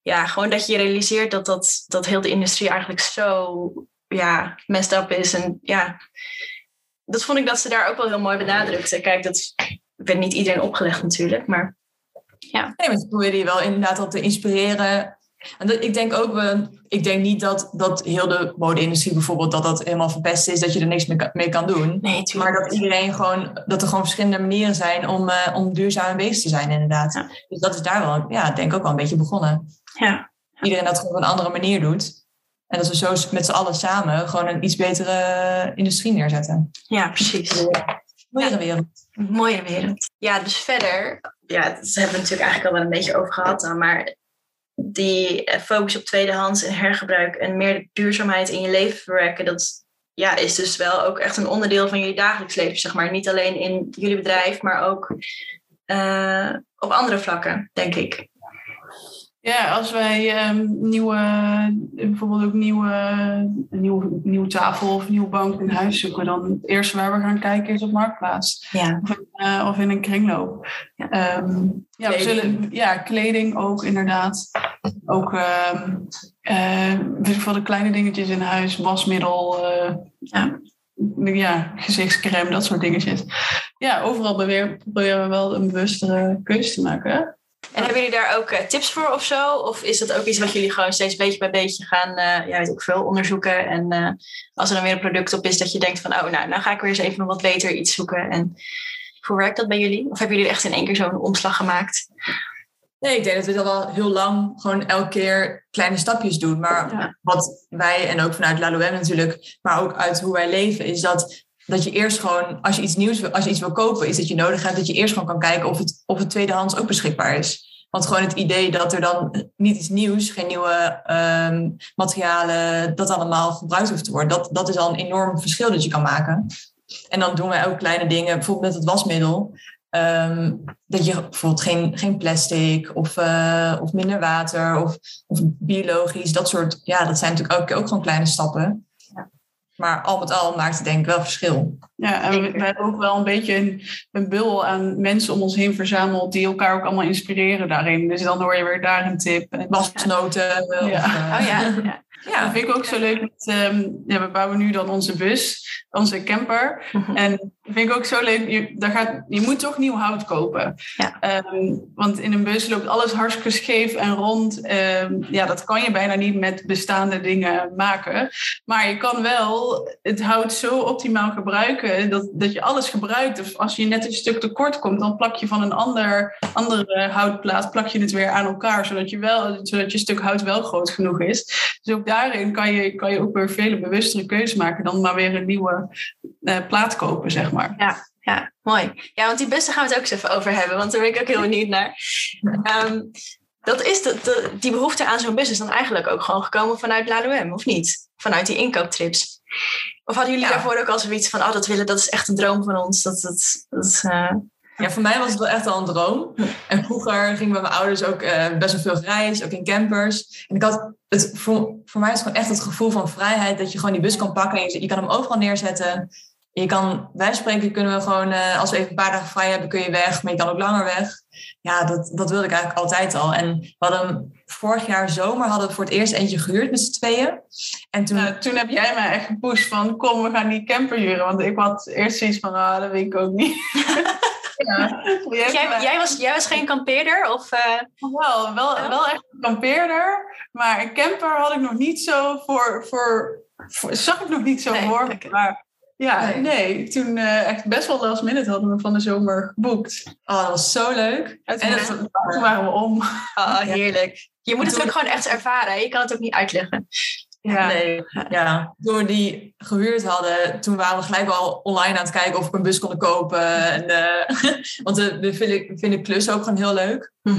ja, gewoon dat je realiseert dat, dat, dat heel de industrie eigenlijk zo, ja, messed up is. En ja, dat vond ik dat ze daar ook wel heel mooi benadrukte. Kijk, dat werd niet iedereen opgelegd natuurlijk, maar Nee, maar ze probeerde je wel inderdaad al te inspireren. En dat, ik denk ook, we, ik denk niet dat, dat heel de mode-industrie bijvoorbeeld, dat dat helemaal verpest is, dat je er niks mee kan, mee kan doen. nee, Maar dat iedereen gewoon, dat er gewoon verschillende manieren zijn om, eh, om duurzaam bezig te zijn, inderdaad. Ja. Dus dat is daar wel, ja, denk ik ook wel een beetje begonnen. Ja. Iedereen dat gewoon op een andere manier doet. En dat we zo met z'n allen samen gewoon een iets betere industrie neerzetten. ja, precies. Mooiere wereld. Mooie wereld. Ja, dus verder, ja, dat hebben we natuurlijk eigenlijk al wel een beetje over gehad dan, maar die eh, focus op tweedehands en hergebruik en meer duurzaamheid in je leven verwerken, dat ja, is dus wel ook echt een onderdeel van jullie dagelijks leven, zeg maar. Niet alleen in jullie bedrijf, maar ook eh, op andere vlakken, denk ik. Ja, als wij ehm, nieuwe, bijvoorbeeld ook nieuwe, een nieuwe, nieuwe tafel of een nieuwe bank in huis zoeken, dan het eerste waar we gaan kijken is op Marktplaats. Ja. Of, in, eh, of in een kringloop. Ja. Ehm, ja, we Kleding. zullen, ja, kleding ook inderdaad. Ook ehm eh, veel, de kleine dingetjes in huis, wasmiddel, eh, Ja. ja, gezichtscreme, dat soort dingetjes. Ja, overal proberen we wel een bewustere keuze te maken. En hebben jullie daar ook eh, tips voor of zo? Of is dat ook iets wat jullie gewoon steeds beetje bij beetje gaan, eh, ja, weet ik veel, onderzoeken? En eh, als er dan weer een product op is dat je denkt van, oh, nou, nou ga ik weer eens even wat beter iets zoeken. En hoe werkt dat bij jullie? Of hebben jullie echt in één keer zo'n omslag gemaakt? Nee, ik denk dat we dat wel heel lang gewoon elke keer kleine stapjes doen. Maar Ja. wat wij, en ook vanuit LaLoem natuurlijk, maar ook uit hoe wij leven, is dat, dat je eerst gewoon, als je iets nieuws wil, als je iets wil kopen, is dat je nodig hebt dat je eerst gewoon kan kijken of het, of het tweedehands ook beschikbaar is. Want gewoon het idee dat er dan niet iets nieuws, geen nieuwe ehm, materialen, dat allemaal gebruikt hoeft te worden, dat, dat is al een enorm verschil dat je kan maken. En dan doen wij ook kleine dingen, bijvoorbeeld met het wasmiddel. Ehm, dat je bijvoorbeeld geen, geen plastic of, eh, of minder water of, of biologisch, dat soort. Ja, dat zijn natuurlijk ook, ook gewoon kleine stappen. Maar al met al maakt het denk ik wel verschil. Ja, en we, hebben ook wel een beetje een, een bubbel aan mensen om ons heen verzameld die elkaar ook allemaal inspireren daarin. Dus dan hoor je weer daar een tip. En Wasnoten. Ja. of, eh, Oh ja, ja. Ja, dat vind ik ook zo leuk. Met, ehm, ja, we bouwen nu dan onze bus, onze camper. En dat vind ik ook zo leuk. Je, daar gaat, je moet toch nieuw hout kopen. Ja. Ehm, want in een bus loopt alles hartstikke scheef en rond. Ehm, ja, dat kan je bijna niet met bestaande dingen maken. Maar je kan wel het hout zo optimaal gebruiken dat, dat je alles gebruikt. Of als je net een stuk tekort komt, dan plak je van een ander, andere houtplaat plak je het weer aan elkaar. Zodat je, wel, zodat je stuk hout wel groot genoeg is. Dus ook daarin kan je, kan je ook weer vele bewustere keuzes maken dan maar weer een nieuwe eh, plaat kopen, zeg maar. Ja, mooi. Ja, want die bussen gaan we het ook eens even over hebben, want daar ben ik ook heel benieuwd naar. Ehm, dat is de, de- die behoefte aan zo'n bus is dan eigenlijk ook gewoon gekomen vanuit LaLoem, of niet? Vanuit die inkooptrips. Of hadden jullie Ja. daarvoor ook al zoiets van, oh, dat willen, dat is echt een droom van ons. Dat, dat, dat, eh, Ja, voor mij was het wel echt al een droom. En vroeger ging ik met mijn ouders ook eh, best wel veel gereisd, ook in campers. En ik had het, voor, voor mij is gewoon echt het gevoel van vrijheid dat je gewoon die bus kan pakken en je, je kan hem overal neerzetten. Je kan, wij spreken, kunnen we gewoon, eh, als we even een paar dagen vrij hebben, kun je weg, maar je kan ook langer weg. Ja, dat, dat wilde ik eigenlijk altijd al. En we hadden vorig jaar zomer hadden we voor het eerst eentje gehuurd met z'n tweeën. En toen, Nou, toen heb jij mij echt gepusht van kom, we gaan die camper huren. Want ik had eerst zoiets van, ah, dat weet ik ook niet. ja. Jij, jij, jij, was, jij was geen kampeerder? Of, eh, wel, wel, wel echt een kampeerder. Maar een camper had ik nog niet zo voor, voor, voor zag ik nog niet zo Nee, voor. Maar ja, Nee. nee, toen eh, echt best wel last minute hadden we van de zomer geboekt. oh, dat was zo leuk. En toen waren we om. oh, heerlijk. Je moet het ook gewoon echt ervaren. Je kan het ook niet uitleggen. Ja. Nee, ja. Toen we die gehuurd hadden, toen waren we gelijk al online aan het kijken of we een bus konden kopen. En, eh, want we, we vinden, klussen ook gewoon heel leuk. In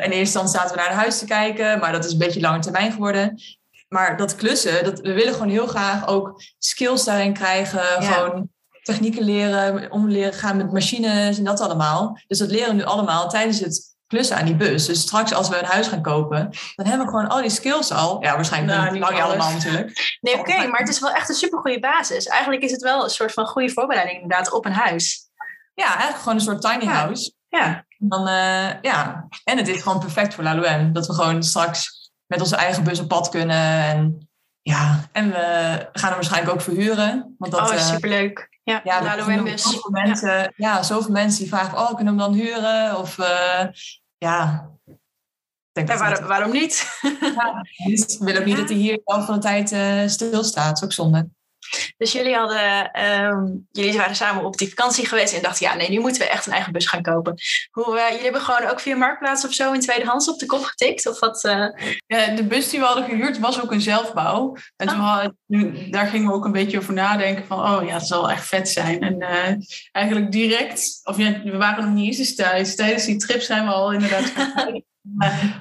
eerste instantie zaten we naar een huis te kijken, maar dat is een beetje lange termijn geworden. Maar dat klussen, dat, we willen gewoon heel graag ook skills daarin krijgen. Ja. Gewoon technieken leren, om leren gaan met machines en dat allemaal. Dus dat leren we nu allemaal tijdens het klussen aan die bus. Dus straks als we een huis gaan kopen, dan hebben we gewoon al die skills al. Ja, waarschijnlijk Nou, niet lang niet allemaal natuurlijk. Nee, oké, maar het is wel echt een supergoeie basis. Eigenlijk is het wel een soort van goede voorbereiding inderdaad op een huis. Ja, eigenlijk gewoon een soort tiny Ja. house. Ja, Dan, eh, ja. En het is gewoon perfect voor La Loem. Dat we gewoon straks met onze eigen bus op pad kunnen. En, ja. en we gaan hem waarschijnlijk ook verhuren. Want dat, oh, eh, superleuk. Ja, ja, ja zijn bus. zoveel mensen, ja. zoveel mensen die vragen, oh, kunnen we hem dan huren? Of eh, ja. Ik denk Ja, dat waarom, waarom niet? Ik wil ook niet dat hij hier de helft van de tijd eh, stilstaat. Dat is ook zonde. Dus jullie, hadden, ehm, jullie waren samen op die vakantie geweest en dachten, ja, nee, nu moeten we echt een eigen bus gaan kopen. Hoe, eh, jullie hebben gewoon ook via Marktplaats of zo in tweedehands op de kop getikt? Of wat? eh? Ja, de bus die we hadden gehuurd was ook een zelfbouw. En toen hadden, nu- daar gingen we ook een beetje over nadenken van, oh ja, het zal echt vet zijn. En eh, eigenlijk direct, of ja, we waren nog niet eens thuis. Tijdens die trip zijn we al inderdaad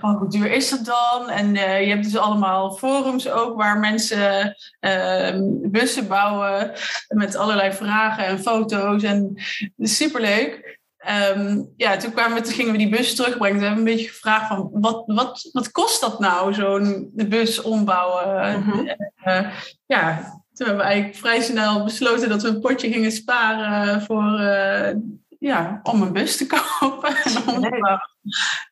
oh, hoe duur is dat dan? En eh, je hebt dus allemaal forums ook waar mensen eh, bussen bouwen met allerlei vragen en foto's. En superleuk. Ehm, ja, toen, kwamen we, toen gingen we die bus terugbrengen. Toen hebben we een beetje gevraagd van, wat, wat, wat kost dat nou, zo'n bus ombouwen? Mhm. Eh, ja, toen hebben we eigenlijk vrij snel besloten dat we een potje gingen sparen voor, eh, ja, om een bus te kopen. en om bouwen. En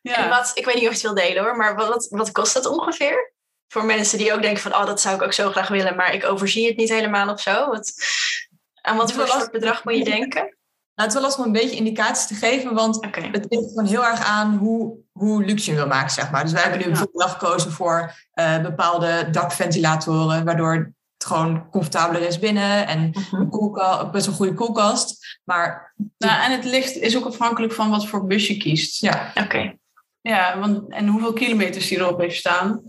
Ja. wat, ik weet niet of je het wil delen hoor, maar wat, wat kost dat ongeveer? Voor mensen die ook denken van, oh, dat zou ik ook zo graag willen, maar ik overzie het niet helemaal of zo. Wat, aan wat voor soort bedrag moet je denken? Nou, het is wel lastig om een beetje indicaties te geven, want het ligt gewoon heel erg aan hoe, hoe luxe je wil maken, zeg maar. Dus wij hebben nu Ja. bijvoorbeeld gekozen voor eh, bepaalde dakventilatoren, waardoor gewoon comfortabeler is binnen en Mhm. een koelkast, best een goede koelkast. Maar Nou, en het licht is ook afhankelijk van wat voor bus je kiest. ja, Oké. Ja, want, en hoeveel kilometers die erop heeft staan.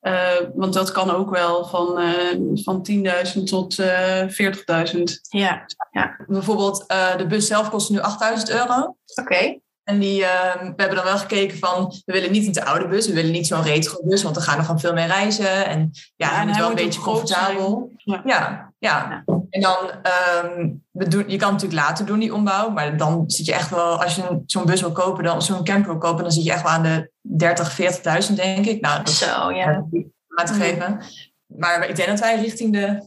Eh, want dat kan ook wel van, eh, van 10.000 tot eh 40.000. Ja, bijvoorbeeld de bus zelf kost nu 8000 euro. oké. En die, ehm, we hebben dan wel gekeken van, we willen niet een te oude bus, we willen niet zo'n retro bus, want dan gaan we gewoon veel meer reizen. En ja, Ja, het hij wel een beetje comfortabel. Ja, ja. En dan, ehm, we doen, je kan natuurlijk later doen, die ombouw, maar dan zit je echt wel, als je zo'n bus wil kopen, dan zo'n camper wil kopen, dan zit je echt wel aan de 30, 40.000 denk ik. Nou, dat is Zo, ja. aan te geven. Maar ik denk dat wij richting de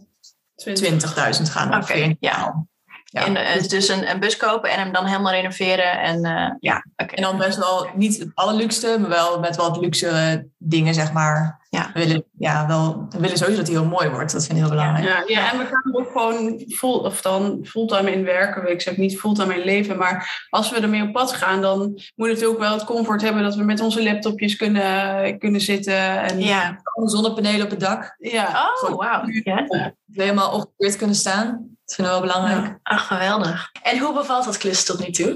20.000 gaan. Oké, ja. Ja. En, eh, dus een, een bus kopen en hem dan helemaal renoveren. En eh, ja. En dan best wel niet het allerluxste, maar wel met wat luxere dingen, zeg maar. Ja. We willen, ja, wel, we willen sowieso dat hij heel mooi wordt. Dat vind ik heel belangrijk. Ja, ja, en we gaan er ook gewoon full, of dan fulltime in werken. Ik zeg niet fulltime in leven, maar als we ermee op pad gaan, dan moet het ook wel het comfort hebben dat we met onze laptopjes kunnen, kunnen zitten. En, Ja. Zonnepanelen op het dak. ja. Oh, wauw. Ja. We helemaal opgekeerd kunnen staan. Dat vinden we wel belangrijk. Ach, geweldig. En hoe bevalt dat klus tot nu toe?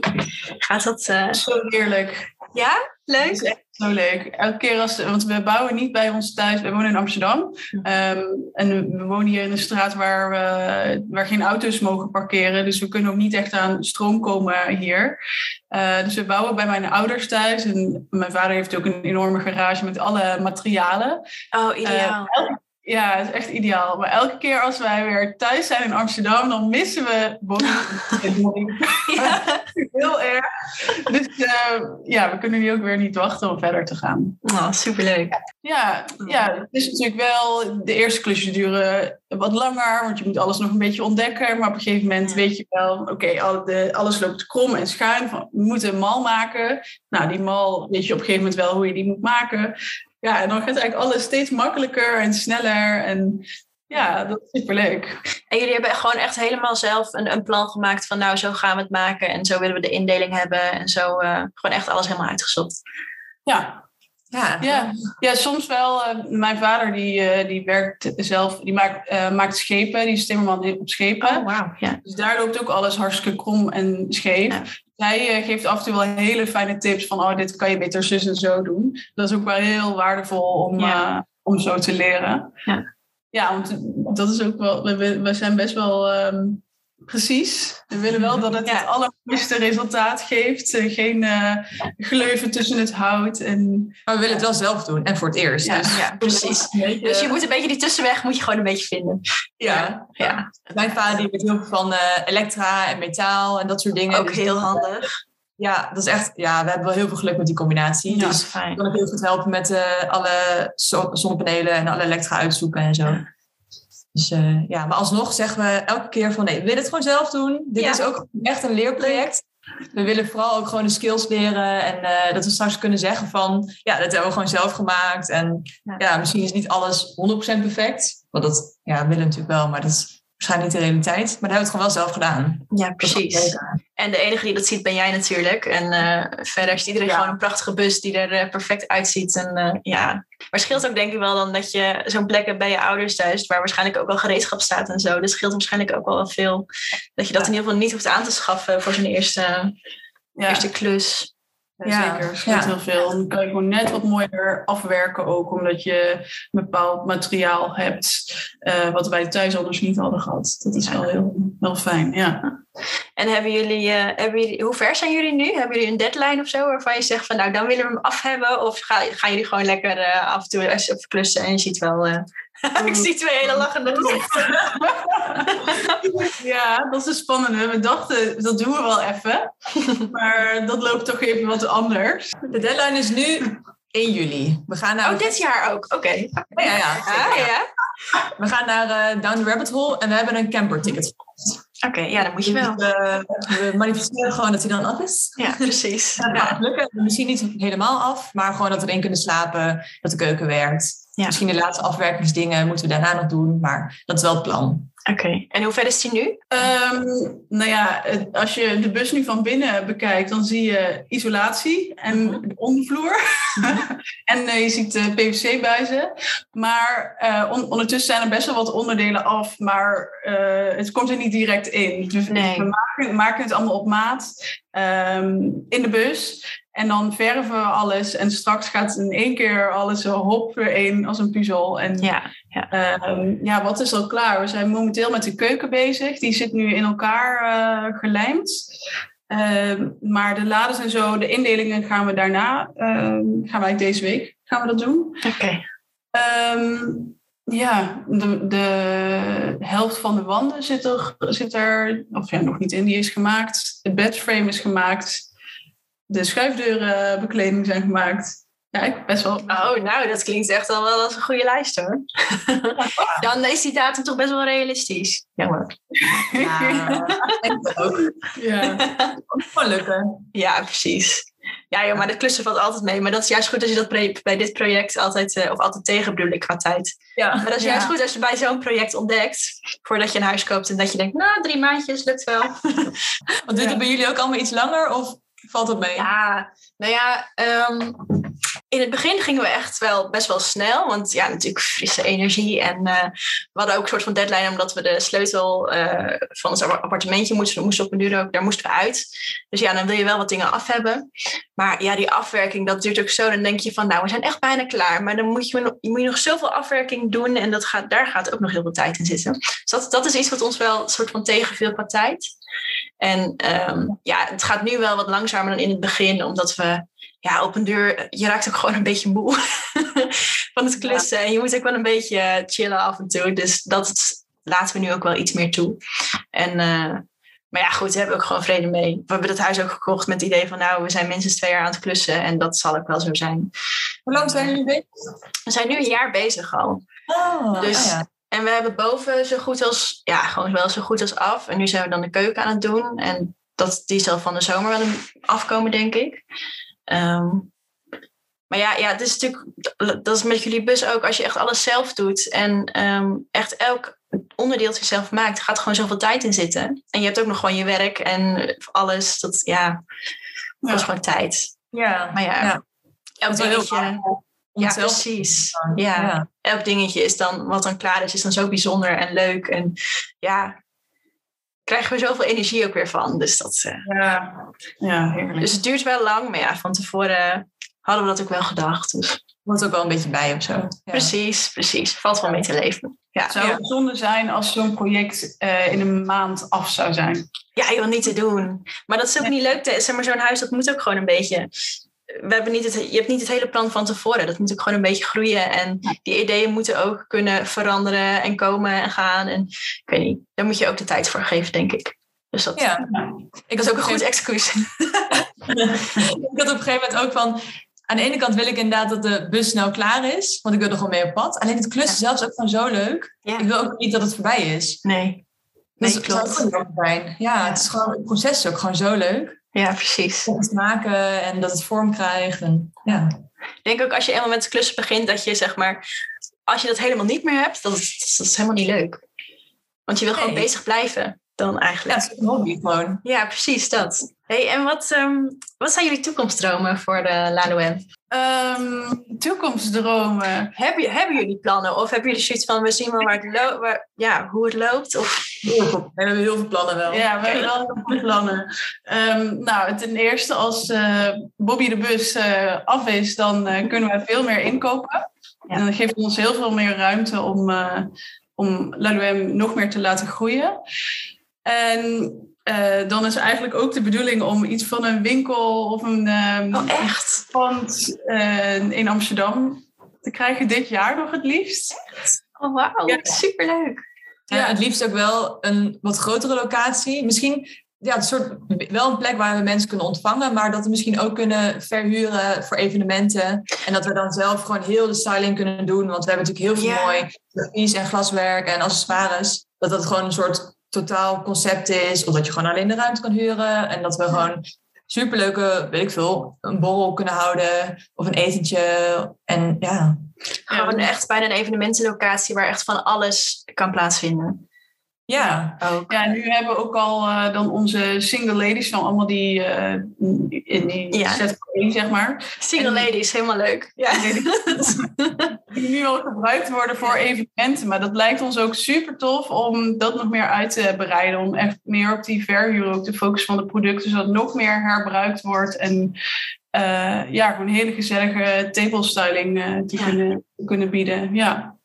Gaat dat... eh, Zo heerlijk. Ja? Is Leuk? echt zo leuk. Elke keer als, want we bouwen niet bij ons thuis, we wonen in Amsterdam. Ehm, en we wonen hier in een straat waar, we, waar geen auto's mogen parkeren. Dus we kunnen ook niet echt aan stroom komen hier. Eh, dus we bouwen bij mijn ouders thuis. En mijn vader heeft ook een enorme garage met alle materialen. Oh, ideaal. Ja, het is echt ideaal. Maar elke keer als wij weer thuis zijn in Amsterdam, dan missen we Bonnie. Ja. Heel erg. Dus eh, ja, we kunnen nu ook weer niet wachten om verder te gaan. Oh, superleuk. Ja, ja, het is natuurlijk wel, de eerste klusjes duren wat langer, want je moet alles nog een beetje ontdekken. Maar op een gegeven moment weet je wel, oké, al alles loopt krom en schuin. Van, we moeten een mal maken. Nou, die mal weet je op een gegeven moment wel hoe je die moet maken. Ja, en dan gaat eigenlijk alles steeds makkelijker en sneller. En ja, dat is superleuk. En jullie hebben gewoon echt helemaal zelf een, een plan gemaakt van nou, zo gaan we het maken en zo willen we de indeling hebben en zo eh, gewoon echt alles helemaal uitgezocht. Ja, Ja. Ja, ja soms wel. eh, mijn vader die, eh, die werkt zelf, die maakt, eh, maakt schepen, die is timmerman op schepen. wauw. Ja. Dus daar loopt ook alles hartstikke krom en scheef. Ja. Hij eh, geeft af en toe wel hele fijne tips van, oh, dit kan je beter zus en zo doen. Dat is ook wel heel waardevol om, Ja. eh, om zo te leren. Ja. ja, want dat is ook wel, we, we zijn best wel ehm, precies. We willen wel dat het Ja. het allermooiste resultaat geeft. Eh, geen eh, gleuven tussen het hout. En, Maar we willen het wel zelf doen. En voor het eerst. Ja. Dus, ja, precies. beetje- Dus je moet een beetje die tussenweg moet je gewoon een beetje vinden. ja. Ja, Mijn vader die weet heel veel van eh, elektra en metaal en dat soort dingen. ook Dus heel handig. Ja, dat is echt, ja, we hebben wel heel veel geluk met die combinatie. Ja, dus fijn. kan ik heel goed helpen met alle zo- zonnepanelen en alle elektra uitzoeken en zo. Dus eh, ja, maar alsnog zeggen we elke keer van nee, we willen het gewoon zelf doen. Dit Ja. is ook echt een leerproject. We willen vooral ook gewoon de skills leren en eh, dat we straks kunnen zeggen van ja, dat hebben we gewoon zelf gemaakt. En Ja. ja, misschien is niet alles 100% perfect. Want dat ja, willen we natuurlijk wel, maar dat is waarschijnlijk niet de realiteit. Maar daar hebben we het gewoon wel zelf gedaan. Ja, Dat precies. En de enige die dat ziet ben jij natuurlijk. En eh, verder is iedereen Ja. gewoon een prachtige bus die er eh, perfect uitziet. En eh, ja, maar het scheelt ook denk ik wel dan dat je zo'n plek hebt bij je ouders thuis, waar waarschijnlijk ook wel gereedschap staat en zo. Dat scheelt waarschijnlijk ook wel wel veel. Dat je dat Ja. in ieder geval niet hoeft aan te schaffen voor zo'n eerste, Ja, eerste klus. Ja, zeker. Scheelt Ja. heel veel. Dan kan je gewoon net wat mooier afwerken ook, omdat je een bepaald materiaal hebt eh, wat wij thuis anders niet hadden gehad. Dat is Ja. wel heel, heel fijn, ja. En hebben jullie, eh, hebben jullie, hoe ver zijn jullie nu? Hebben jullie een deadline of zo waarvan je zegt van nou dan willen we hem af hebben? Of ga, gaan jullie gewoon lekker eh, af en toe op klussen en je ziet wel... eh, ik zie twee hele lachende gezichten. Ja, dat is een spannende. We dachten, dat doen we wel even. Maar dat loopt toch even wat anders. De deadline is nu 1 juli. We gaan naar Oh, dit jaar ook? Oké. Ja, ja, ja. Ah, ja. ja? We gaan naar eh, Down the Rabbit Hole en we hebben een camper ticket. Oké, ja, dan moet je wel. We, we manifesteren gewoon dat hij dan af is. Ja, precies. Gaat lukken. Misschien niet helemaal af, maar gewoon dat we erin kunnen slapen, dat de keuken werkt. Ja. Misschien de laatste afwerkingsdingen moeten we daarna nog doen, maar dat is wel het plan. Oké. En hoe ver is die nu? Ehm, nou ja, als je de bus nu van binnen bekijkt, dan zie je isolatie en Mhm. de ondervloer. en eh, je ziet de PVC-buizen. Maar eh, on- ondertussen zijn er best wel wat onderdelen af, maar eh, het komt er niet direct in. Dus Nee. we maken, maken het allemaal op maat ehm, in de bus. En dan verven we alles. En straks gaat in één keer alles zo hop weer in als een puzzel. En Ja. Ehm, ja, wat is al klaar? We zijn momenteel met de keuken bezig. Die zit nu in elkaar eh, gelijmd. Ehm, maar de lades en zo, de indelingen gaan we daarna, ehm, gaan wij deze week gaan we dat doen. Oké. Ja, de, de helft van de wanden zit er, zit er, of ja, nog niet in, die is gemaakt. Het bedframe is gemaakt. De schuifdeurenbekleding zijn gemaakt. Ja, ik best wel. Oh, nou, dat klinkt echt al wel als een goede lijst hoor. Dan is die datum toch best wel realistisch. Jammer. Ja, denk ik ook. Ja. Gewoon lukken. Ja, precies. Ja, joh, maar de klussen valt altijd mee. Maar dat is juist goed als je dat bij dit project altijd, eh, of altijd tegen bedoel ik qua tijd. Ja. Maar dat is Ja. juist goed als je bij zo'n project ontdekt, voordat je een huis koopt en dat je denkt, nou, drie maandjes lukt wel. Want duurt het bij jullie ook allemaal iets langer of valt het mee? Ja, nou ja, ehm, in het begin gingen we echt wel best wel snel. Want ja, natuurlijk frisse energie. En eh, we hadden ook een soort van deadline, omdat we de sleutel eh, van ons appartementje moesten, moesten op een duur ook, daar moesten we uit. Dus ja, dan wil je wel wat dingen af hebben. Maar ja, die afwerking, dat duurt ook zo. Dan denk je van, nou, we zijn echt bijna klaar. Maar dan moet je, nog- moet nog zoveel afwerking doen. En dat gaat, daar gaat ook nog heel veel tijd in zitten. Dus dat, dat is iets wat ons wel een soort van tegenviel qua tijd. En ehm, ja, het gaat nu wel wat langzamer dan in het begin, omdat we ja, op een deur, je raakt ook gewoon een beetje moe van het klussen. En je moet ook wel een beetje chillen af en toe. Dus dat laten we nu ook wel iets meer toe. En, eh, maar ja, goed, we hebben ook gewoon vrede mee. We hebben dat huis ook gekocht met het idee van, nou, we zijn minstens twee jaar aan het klussen. En dat zal ook wel zo zijn. Hoe lang zijn jullie bezig? We zijn nu een jaar bezig al. Oh, Dus- ja. En we hebben boven zo goed als, ja, gewoon wel zo goed als af. En nu zijn we dan de keuken aan het doen. En dat, die zal van de zomer wel afkomen, denk ik. Ehm, maar ja, ja, het is natuurlijk, dat is met jullie bus ook, als je echt alles zelf doet en ehm, echt elk onderdeeltje zelf maakt, gaat gewoon zoveel tijd in zitten. En je hebt ook nog gewoon je werk en alles. Dat, ja, is gewoon tijd. Ja. Maar ja, Ja. elk dingetje... Ja, het precies. Ja. Ja. elk dingetje is dan, wat dan klaar is, is dan zo bijzonder en leuk. En ja, krijgen we zoveel energie ook weer van. Dus, dat, eh, Ja, ja heerlijk. dus het duurt wel lang, maar ja, van tevoren hadden we dat ook wel gedacht. Dus Hoort ook wel een beetje bij of zo. Ja. precies, precies. Valt wel mee te leven. Ja, Het zou zonde zijn als zo'n project eh, in een maand af zou zijn. ja joh, niet te doen. Maar dat is ook niet leuk. Te, zeg maar, zo'n huis, dat moet ook gewoon een beetje... We hebben niet het, je hebt niet het hele plan van tevoren. Dat moet ook gewoon een beetje groeien. En die ideeën moeten ook kunnen veranderen en komen en gaan. En ik weet niet, daar moet je ook de tijd voor geven, denk ik. Dus dat, Ja. Ik dat is ook een goed excuus. ik had op een gegeven moment ook van... Aan de ene kant wil ik inderdaad dat de bus snel klaar is. Want ik wil er gewoon mee op pad. Alleen het klussen zelf is ook gewoon zo leuk. Ja. Ik wil ook niet dat het voorbij is. Nee. Dat Nee, is- zou klopt. ook wel leuk zijn. Ja, Ja. het is gewoon het proces is ook gewoon zo leuk. Ja, precies. Om het maken en dat het vorm krijgt. En, ja. Ik denk ook als je eenmaal met klussen begint, dat je zeg maar, als je dat helemaal niet meer hebt, dat is, dat is helemaal niet leuk. Want je wil gewoon bezig blijven, dan ja, eigenlijk. is een hobby gewoon. Ja, precies dat. Hey, en wat, ehm, wat zijn jullie toekomstdromen voor de Laloem? Ehm, toekomstdromen. Hebben, hebben jullie plannen? Of hebben jullie zoiets van, we zien wel waar het lo- waar, ja, hoe het loopt? Of, We hebben heel veel plannen wel. Ja, we hebben wel heel veel plannen. Ehm, nou, ten eerste als eh, Bobby de bus eh, af is, dan eh, kunnen we veel meer inkopen. Ja. En dat geeft ons heel veel meer ruimte om, eh om Laluem nog meer te laten groeien. En eh, dan is eigenlijk ook de bedoeling om iets van een winkel of een ehm, oh, echt? pand eh, in Amsterdam te krijgen dit jaar nog het liefst. Oh, wauw. Ja. Superleuk. Ja, het liefst ook wel een wat grotere locatie. Misschien ja, een soort, wel een plek waar we mensen kunnen ontvangen, maar dat we misschien ook kunnen verhuren voor evenementen. En dat we dan zelf gewoon heel de styling kunnen doen. Want we hebben natuurlijk heel veel Ja. mooi servies en glaswerk en accessoires. Dat dat gewoon een soort totaal concept is. Of dat je gewoon alleen de ruimte kan huren. En dat we gewoon superleuke, weet ik veel, een borrel kunnen houden. Of een etentje. En ja, Gewoon echt bijna een evenementenlocatie waar echt van alles kan plaatsvinden. Ja. Ook. Ja, nu hebben we ook al eh, dan onze single ladies van allemaal die eh, in die Ja. set voor één, zeg maar. Single En- ladies, helemaal leuk. Ja. Die nu al gebruikt worden voor evenementen. Maar dat lijkt ons ook super tof om dat nog meer uit te breiden. Om echt meer op die verhuur ook te focussen van de producten. Zodat nog meer herbruikt wordt. En eh, ja, gewoon hele gezellige table styling te, Ja. kunnen, te kunnen bieden. Ja,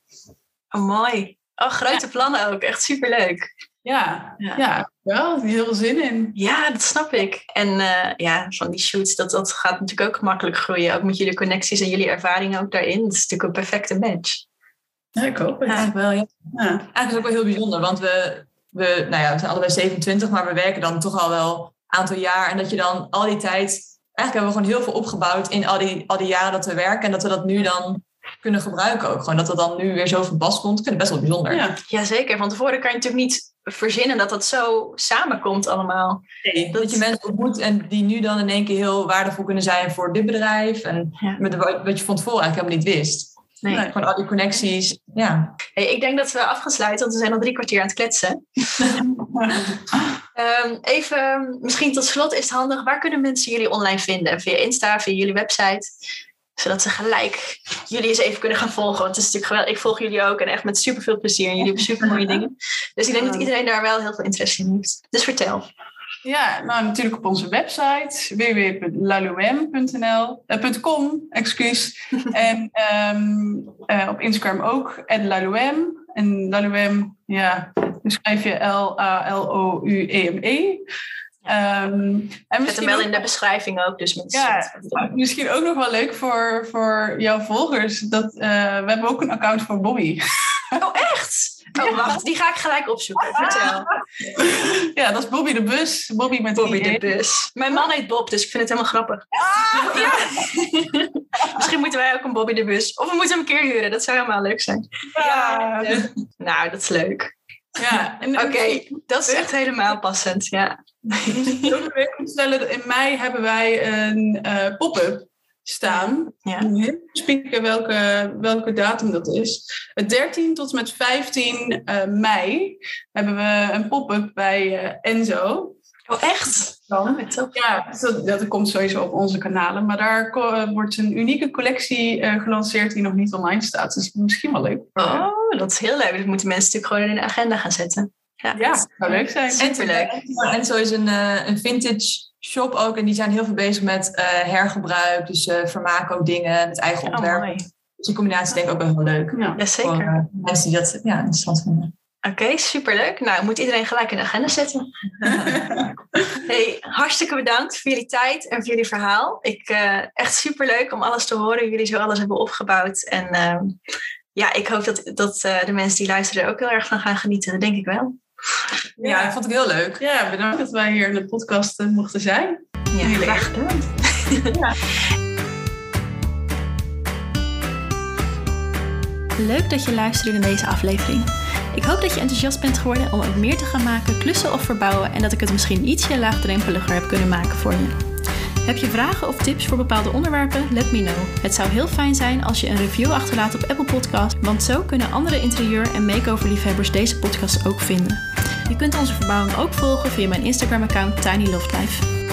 Oh, mooi. Oh, grote plannen ook. Echt superleuk. ja, Ja. ja. wel heel veel zin in. Ja, dat snap ik. En eh, ja, van die shoots, dat, dat gaat natuurlijk ook makkelijk groeien. Ook met jullie connecties en jullie ervaringen ook daarin. Dat is natuurlijk een perfecte match. Ja, ik hoop het. Eigenlijk wel, ja. Ja. Eigenlijk is het ook wel heel bijzonder, want we, we, nou ja, we zijn allebei 27, maar we werken dan toch al wel een aantal jaar. En dat je dan al die tijd, eigenlijk hebben we gewoon heel veel opgebouwd in al die, al die jaren dat we werken. En dat we dat nu dan kunnen gebruiken ook. Gewoon dat er dan nu weer zo van pas komt. Ik vind het best wel bijzonder. Ja. Jazeker, van tevoren kan je natuurlijk niet verzinnen dat dat zo samenkomt allemaal. Nee, dat je mensen ontmoet en die nu dan in één keer heel waardevol kunnen zijn voor dit bedrijf. En Ja. met wat je van tevoren eigenlijk helemaal niet wist. Nee. Nee. Gewoon al die connecties. Ja. Hey, ik denk dat we af gaan sluiten, want we zijn al drie kwartier aan het kletsen. Ehm, even, misschien tot slot is het handig, waar kunnen mensen jullie online vinden? Via Insta, via jullie website? Zodat ze gelijk jullie eens even kunnen gaan volgen. Want het is natuurlijk geweldig. Ik volg jullie ook en echt met super veel plezier. En jullie hebben super mooie dingen. Dus ik denk dat iedereen daar wel heel veel interesse in heeft. Dus vertel. Ja, nou natuurlijk op onze website www.laluem.nl eh, excuus. en ehm, eh, op Instagram ook, @laluem. En Laluem, ja, dan schrijf je L-A-L-O-U-E-M-E. Ehm, en Zet hem wel ook, in de beschrijving ook. Dus ja, misschien ook nog wel leuk voor, voor jouw volgers. Dat, eh, we hebben ook een account voor Bobby. Oh, echt? Oh, wacht. Die ga ik gelijk opzoeken. Vertel. ja, dat is Bobby de Bus. Bobby met Bobby de Bus. Mijn man heet Bob, dus ik vind het helemaal grappig. Ja. Misschien moeten wij ook een Bobby de Bus. Of we moeten hem een keer huren. Dat zou helemaal leuk zijn. Ja, Nou, dat is leuk. Ja. Oké, dat is echt helemaal passend. Ja. Goed stellen, in mei hebben wij een eh, pop-up staan. Ja. Spieken welke, welke datum dat is. Het 13 tot en met 15 eh, mei hebben we een pop-up bij eh, Enzo. Oh, echt? Dan. Oh. Ja, dat, dat komt sowieso op onze kanalen. Maar daar eh, wordt een unieke collectie eh, gelanceerd die nog niet online staat. Dus misschien wel leuk. Oh, dat is heel leuk. Dat moeten mensen natuurlijk gewoon in de agenda gaan zetten. Ja, Ja, zou leuk zijn. Superleuk. En zo is een, eh, een vintage shop ook. En die zijn heel veel bezig met eh, hergebruik. Dus eh vermaken ook dingen met eigen Oh, ontwerp. mooi. dus die combinatie denk ik ook wel heel leuk. Ja. Voor Jazeker. eh, mensen die dat ja, interessant vinden. Oké, superleuk. Nou, moet iedereen gelijk in de agenda zetten. Hey, hartstikke bedankt voor jullie tijd en voor jullie verhaal. Ik, eh, echt superleuk om alles te horen, hoe jullie zo alles hebben opgebouwd. En ehm, ja, ik hoop dat, dat eh, de mensen die luisteren er ook heel erg van gaan genieten. Dat denk ik wel. Ja, ik vond het heel leuk. Ja, bedankt dat wij hier in de podcast eh, mochten zijn. Ja, Heel graag erg. gedaan. Leuk dat je luisterde naar deze aflevering. Ik hoop dat je enthousiast bent geworden om ook meer te gaan maken, klussen of verbouwen en dat ik het misschien ietsje laagdrempeliger heb kunnen maken voor je. Heb je vragen of tips voor bepaalde onderwerpen? Let me know. Het zou heel fijn zijn als je een review achterlaat op Apple Podcast, want zo kunnen andere interieur- en makeover-liefhebbers deze podcast ook vinden. Je kunt onze verbouwing ook volgen via mijn Instagram-account Tiny Loft Life.